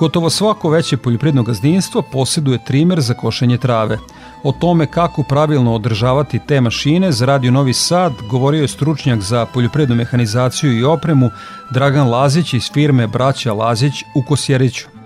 Gotovo svako veće poljoprivredno gazdinstvo posjeduje trimer za košenje trave. O tome kako pravilno održavati te mašine za Radio Novi Sad govorio je stručnjak za poljoprivrednu mehanizaciju i opremu Dragan Lazić iz firme Braća Lazić u Kosjeriću.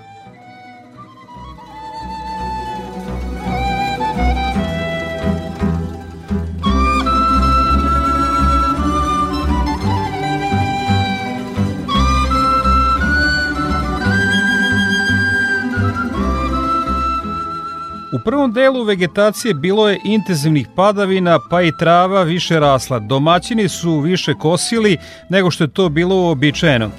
Prvom delu vegetacije bilo je intenzivnih padavina, pa i trava više rasla. Domaćini su više kosili nego što je to bilo uobičajeno.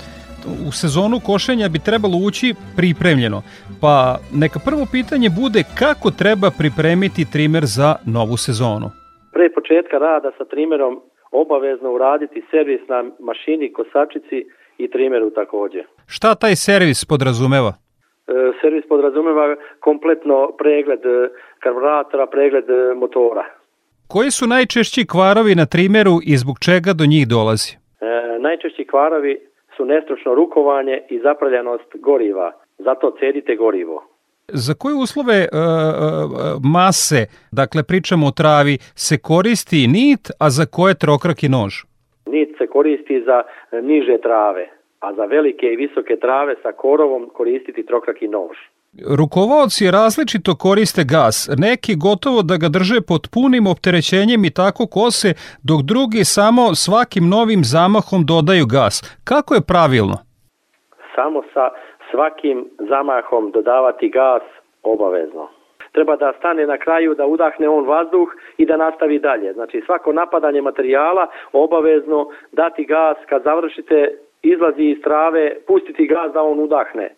U sezonu košenja bi trebalo ući pripremljeno, pa neka prvo pitanje bude kako treba pripremiti trimer za novu sezonu. Pre početka rada sa trimerom obavezno uraditi servis na mašini, kosačici i trimeru takođe. Šta taj servis podrazumeva? E, servis podrazumeva kompletno pregled e, karburatora, pregled e, motora. Koji su najčešći kvarovi na trimeru i zbog čega do njih dolazi? E, najčešći kvarovi su nestručno rukovanje i zapravljanost goriva. Zato cedite gorivo. Za koje uslove e, mase, dakle pričamo o travi, se koristi nit, a za koje trokrak i nož? Nit se koristi za niže trave a za velike i visoke trave sa korovom koristiti trokrak i nož. Rukovodci različito koriste gas, neki gotovo da ga drže pod punim opterećenjem i tako kose, dok drugi samo svakim novim zamahom dodaju gas. Kako je pravilno? Samo sa svakim zamahom dodavati gas obavezno. Treba da stane na kraju, da udahne on vazduh i da nastavi dalje. Znači svako napadanje materijala obavezno dati gas kad završite izlazi iz trave, pustiti gaz da on udahne.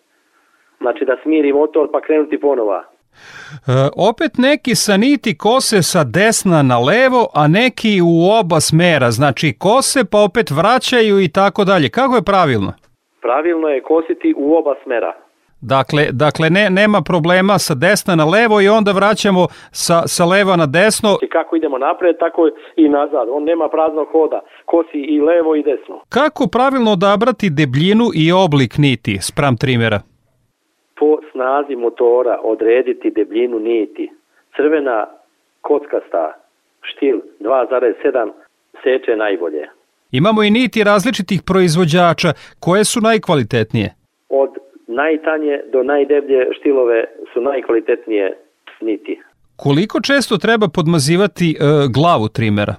Znači da smiri motor pa krenuti ponova. E, opet neki sa niti kose sa desna na levo, a neki u oba smera, znači kose pa opet vraćaju i tako dalje. Kako je pravilno? Pravilno je kositi u oba smera. Dakle, dakle ne, nema problema sa desna na levo i onda vraćamo sa, sa leva na desno. I kako idemo napred, tako i nazad. On nema praznog hoda. Kosi i levo i desno. Kako pravilno odabrati debljinu i oblik niti spram trimera? Po snazi motora odrediti debljinu niti. Crvena kockasta štil 2,7 seče najbolje. Imamo i niti različitih proizvođača. Koje su najkvalitetnije? Od najtanje do najdeblje štilove su najkvalitetnije niti. Koliko često treba podmazivati e, glavu trimera?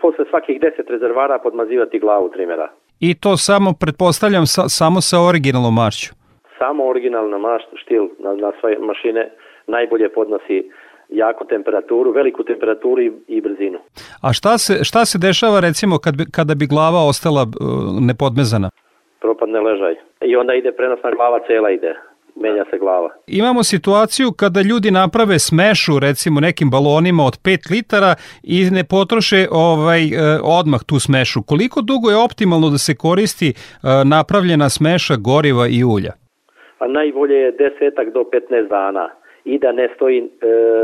Posle svakih 10 rezervara podmazivati glavu trimera. I to samo, pretpostavljam, sa, samo sa originalnom mašću? Samo originalna mašć, štil na, na svoje mašine najbolje podnosi jako temperaturu, veliku temperaturu i, i brzinu. A šta se, šta se dešava recimo kad bi, kada bi glava ostala uh, nepodmezana? Propadne ležaj i onda ide prenosna glava, cela ide menja se glava. Imamo situaciju kada ljudi naprave smešu recimo nekim balonima od 5 litara i ne potroše ovaj e, odmah tu smešu. Koliko dugo je optimalno da se koristi e, napravljena smeša goriva i ulja? A najbolje je desetak do 15 dana i da ne stoji e,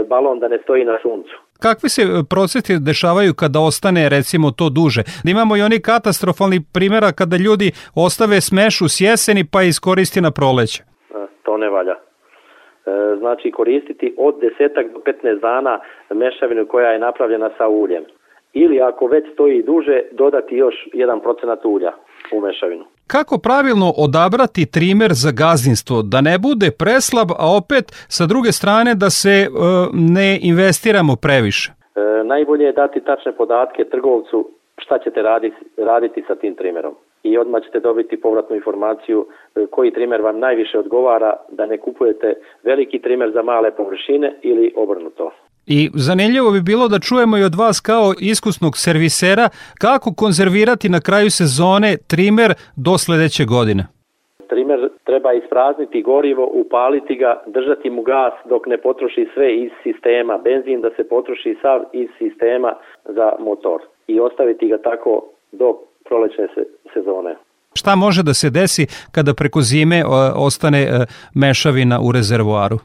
balon da ne stoji na suncu. Kakvi se procesi dešavaju kada ostane recimo to duže? Da imamo i oni katastrofalni primjera kada ljudi ostave smešu s jeseni pa iskoristi na proleće. To ne valja. E, znači koristiti od desetak do 15 dana mešavinu koja je napravljena sa uljem. Ili ako već stoji duže, dodati još 1% ulja u mešavinu. Kako pravilno odabrati trimer za gazdinstvo, da ne bude preslab, a opet sa druge strane da se e, ne investiramo previše? E, najbolje je dati tačne podatke trgovcu šta ćete raditi, raditi sa tim trimerom i odmah ćete dobiti povratnu informaciju e, koji trimer vam najviše odgovara da ne kupujete veliki trimer za male površine ili obrnuto. I zanimljivo bi bilo da čujemo i od vas kao iskusnog servisera kako konzervirati na kraju sezone trimer do sledeće godine. Trimer treba isprazniti gorivo, upaliti ga, držati mu gas dok ne potroši sve iz sistema, benzin da se potroši sav iz sistema za motor i ostaviti ga tako do prolećne sezone. Šta može da se desi kada preko zime ostane e, mešavina u rezervoaru?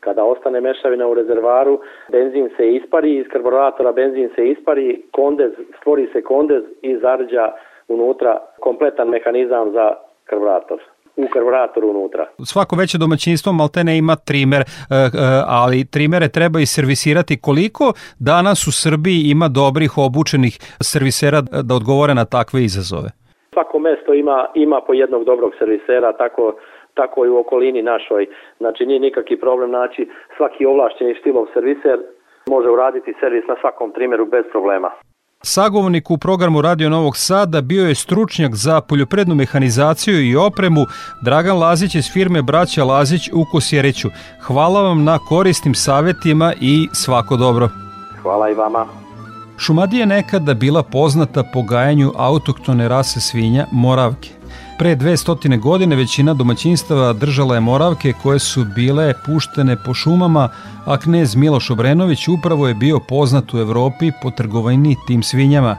Kada ostane mešavina u rezervaru, benzin se ispari, iz karburatora benzin se ispari, kondez, stvori se kondez i zarđa unutra kompletan mehanizam za karburator u karburatoru unutra. Svako veće domaćinstvo maltene ima trimer, e, e, ali trimere treba i servisirati. Koliko danas u Srbiji ima dobrih obučenih servisera da odgovore na takve izazove? Svako mesto ima, ima po jednog dobrog servisera, tako tako i u okolini našoj. Znači nije nikakvi problem naći svaki ovlašćeni stilov serviser može uraditi servis na svakom trimeru bez problema. Sagovornik u programu Radio Novog Sada bio je stručnjak za poljoprednu mehanizaciju i opremu Dragan Lazić iz firme Braća Lazić u Kosjeriću. Hvala vam na korisnim savetima i svako dobro. Hvala i vama. Šumadija je nekada bila poznata po gajanju autoktone rase svinja Moravke. Pre 200 godine većina domaćinstava držala je moravke koje su bile puštene po šumama, a knez Miloš Obrenović upravo je bio poznat u Evropi po trgovini tim svinjama.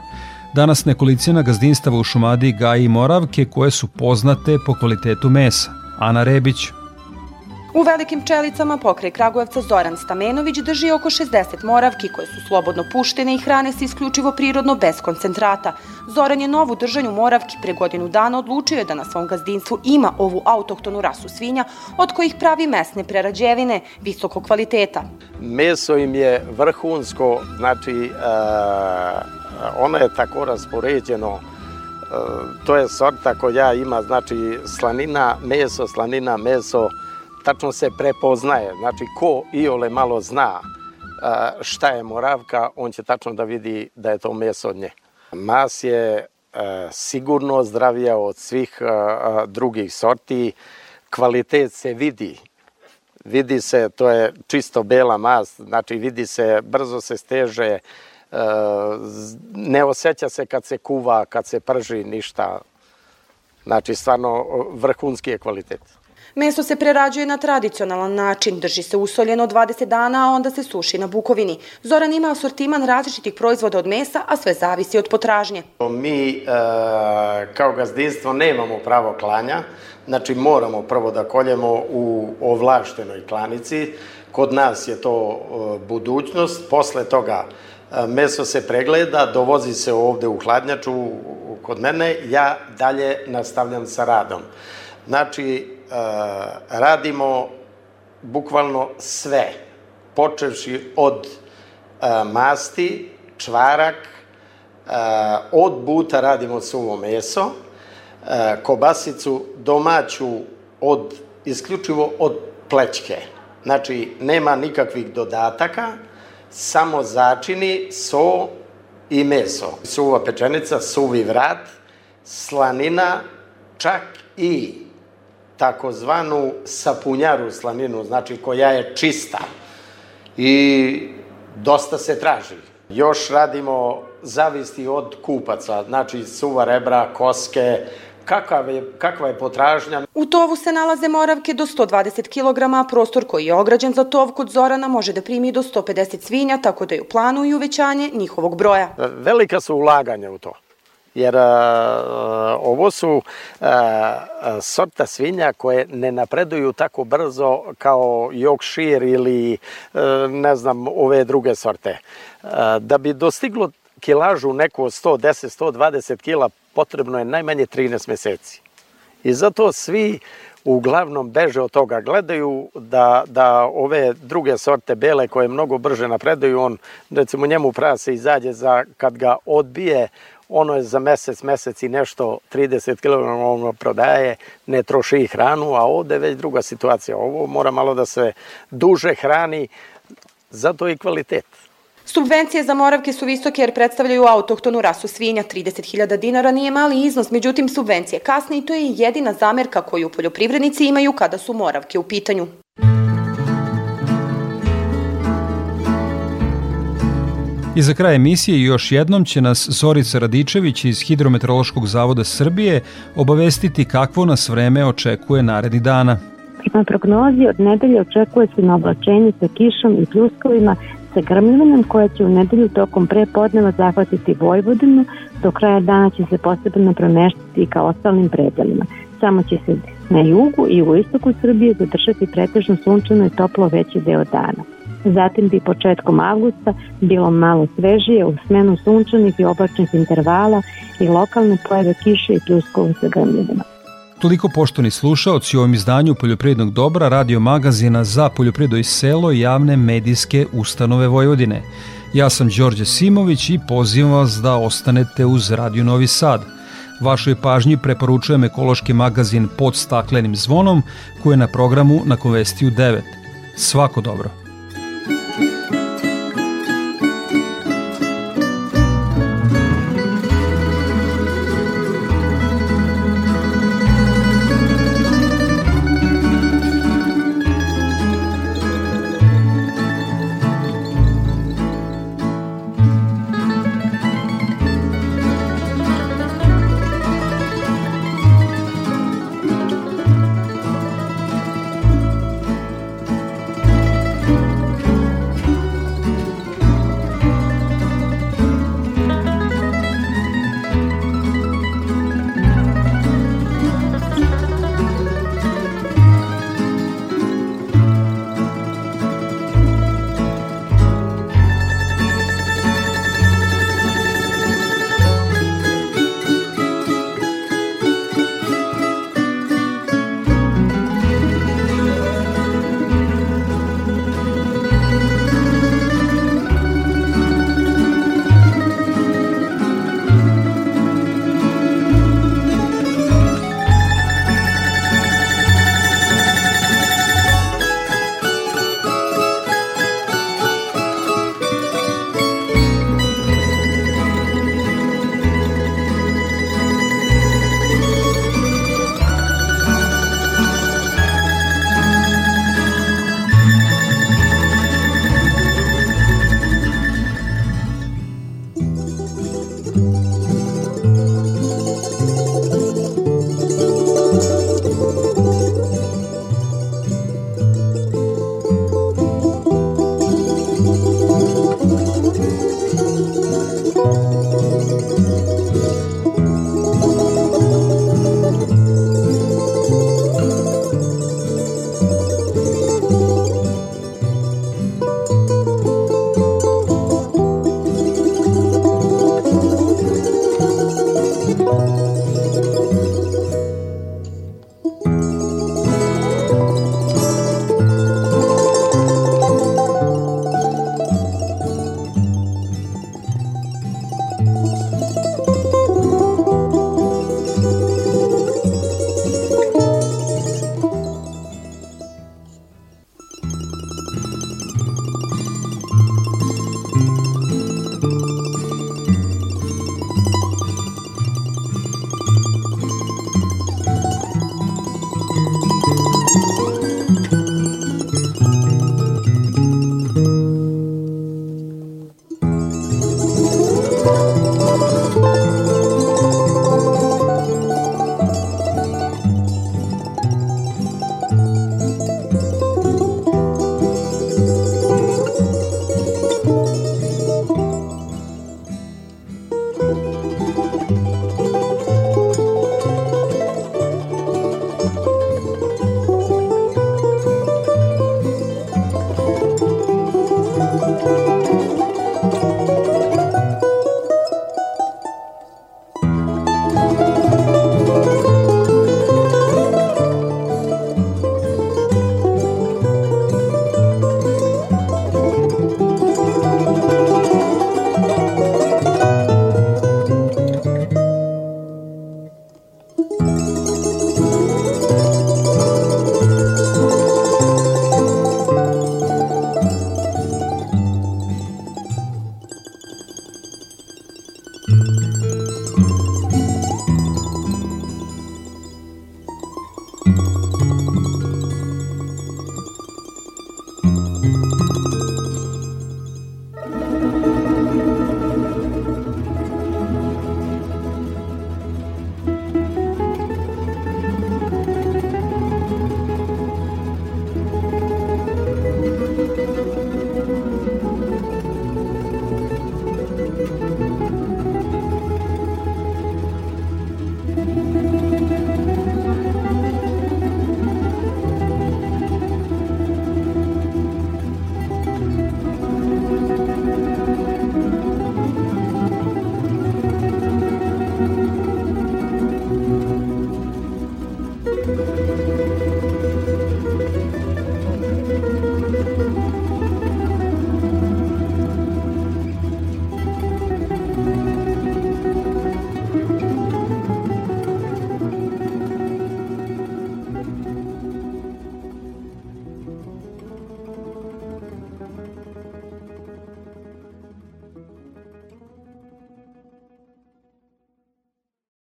Danas nekolicina gazdinstava u Šumadiji gaji moravke koje su poznate po kvalitetu mesa. Ana Rebić, U velikim pčelicama pokraj Kragujevca Zoran Stamenović drži oko 60 moravki koje su slobodno puštene i hrane se isključivo prirodno bez koncentrata. Zoran je novu držanju moravki pre godinu dana odlučio je da na svom gazdinstvu ima ovu autohtonu rasu svinja od kojih pravi mesne prerađevine visokog kvaliteta. Meso im je vrhunsko, znači e, ono je tako raspoređeno e, to je sorta koja ima znači slanina, meso, slanina, meso, tačno se prepoznaje. Znači, ko i ole malo zna šta je moravka, on će tačno da vidi da je to meso od nje. Mas je sigurno zdravija od svih drugih sorti. Kvalitet se vidi. Vidi se, to je čisto bela mas, znači vidi se, brzo se steže, ne osjeća se kad se kuva, kad se prži, ništa. Znači, stvarno, vrhunski je kvalitet. Meso se prerađuje na tradicionalan način, drži se usoljeno 20 dana, a onda se suši na bukovini. Zoran ima asortiman različitih proizvoda od mesa, a sve zavisi od potražnje. Mi e, kao gazdinstvo nemamo pravo klanja, znači moramo prvo da koljemo u ovlaštenoj klanici. Kod nas je to e, budućnost, posle toga e, meso se pregleda, dovozi se ovde u hladnjaču kod mene, ja dalje nastavljam sa radom. Znači, radimo bukvalno sve, počevši od masti, čvarak, od buta radimo suvo meso, kobasicu domaću od, isključivo od plećke. Znači, nema nikakvih dodataka, samo začini, so i meso. Suva pečenica, suvi vrat, slanina, čak i takozvanu sapunjaru slaninu, znači koja je čista i dosta se traži. Još radimo zavisti od kupaca, znači suva rebra, koske, Kakav je, kakva je potražnja. U tovu se nalaze moravke do 120 kg, a prostor koji je ograđen za tov kod Zorana može da primi do 150 svinja, tako da je u planu i uvećanje njihovog broja. Velika su ulaganja u to jer a, ovo su a, sorta svinja koje ne napreduju tako brzo kao Yorkshire ili a, ne znam ove druge sorte. Da bi dostiglo kilažu neku od 110-120 kila potrebno je najmanje 13 meseci. I zato svi uglavnom beže od toga. Gledaju da, da ove druge sorte bele koje mnogo brže napreduju, on recimo njemu prase izađe za kad ga odbije ono je za mesec, mesec i nešto 30 kg ono prodaje, ne troši hranu, a ovde je već druga situacija. Ovo mora malo da se duže hrani, zato i kvalitet. Subvencije za moravke su visoke jer predstavljaju autohtonu rasu svinja. 30.000 dinara nije mali iznos, međutim subvencije kasne i to je jedina zamerka koju poljoprivrednici imaju kada su moravke u pitanju. I za kraj emisije još jednom će nas Zorica Radičević iz Hidrometeorološkog zavoda Srbije obavestiti kakvo nas vreme očekuje naredni dana. Prema prognozi od nedelje očekuje se na oblačenje sa kišom i pljuskovima sa grmljivanjem koja će u nedelju tokom prepodneva zahvatiti Vojvodinu, do kraja dana će se posebno promeštiti ka ostalim predelima. Samo će se na jugu i u istoku Srbije zadržati pretežno sunčano i toplo veći deo dana. Zatim bi početkom avgusta bilo malo svežije u smenu sunčanih i oblačnih intervala i lokalne pojave kiše i pljuskova sa grmljivima. Toliko poštovni slušaoci u ovom izdanju Poljoprivrednog dobra radio magazina za poljoprivredo i selo javne medijske ustanove Vojvodine. Ja sam Đorđe Simović i pozivam vas da ostanete uz Radio Novi Sad. Vašoj pažnji preporučujem ekološki magazin pod staklenim zvonom koji je na programu na Konvestiju 9. Svako dobro!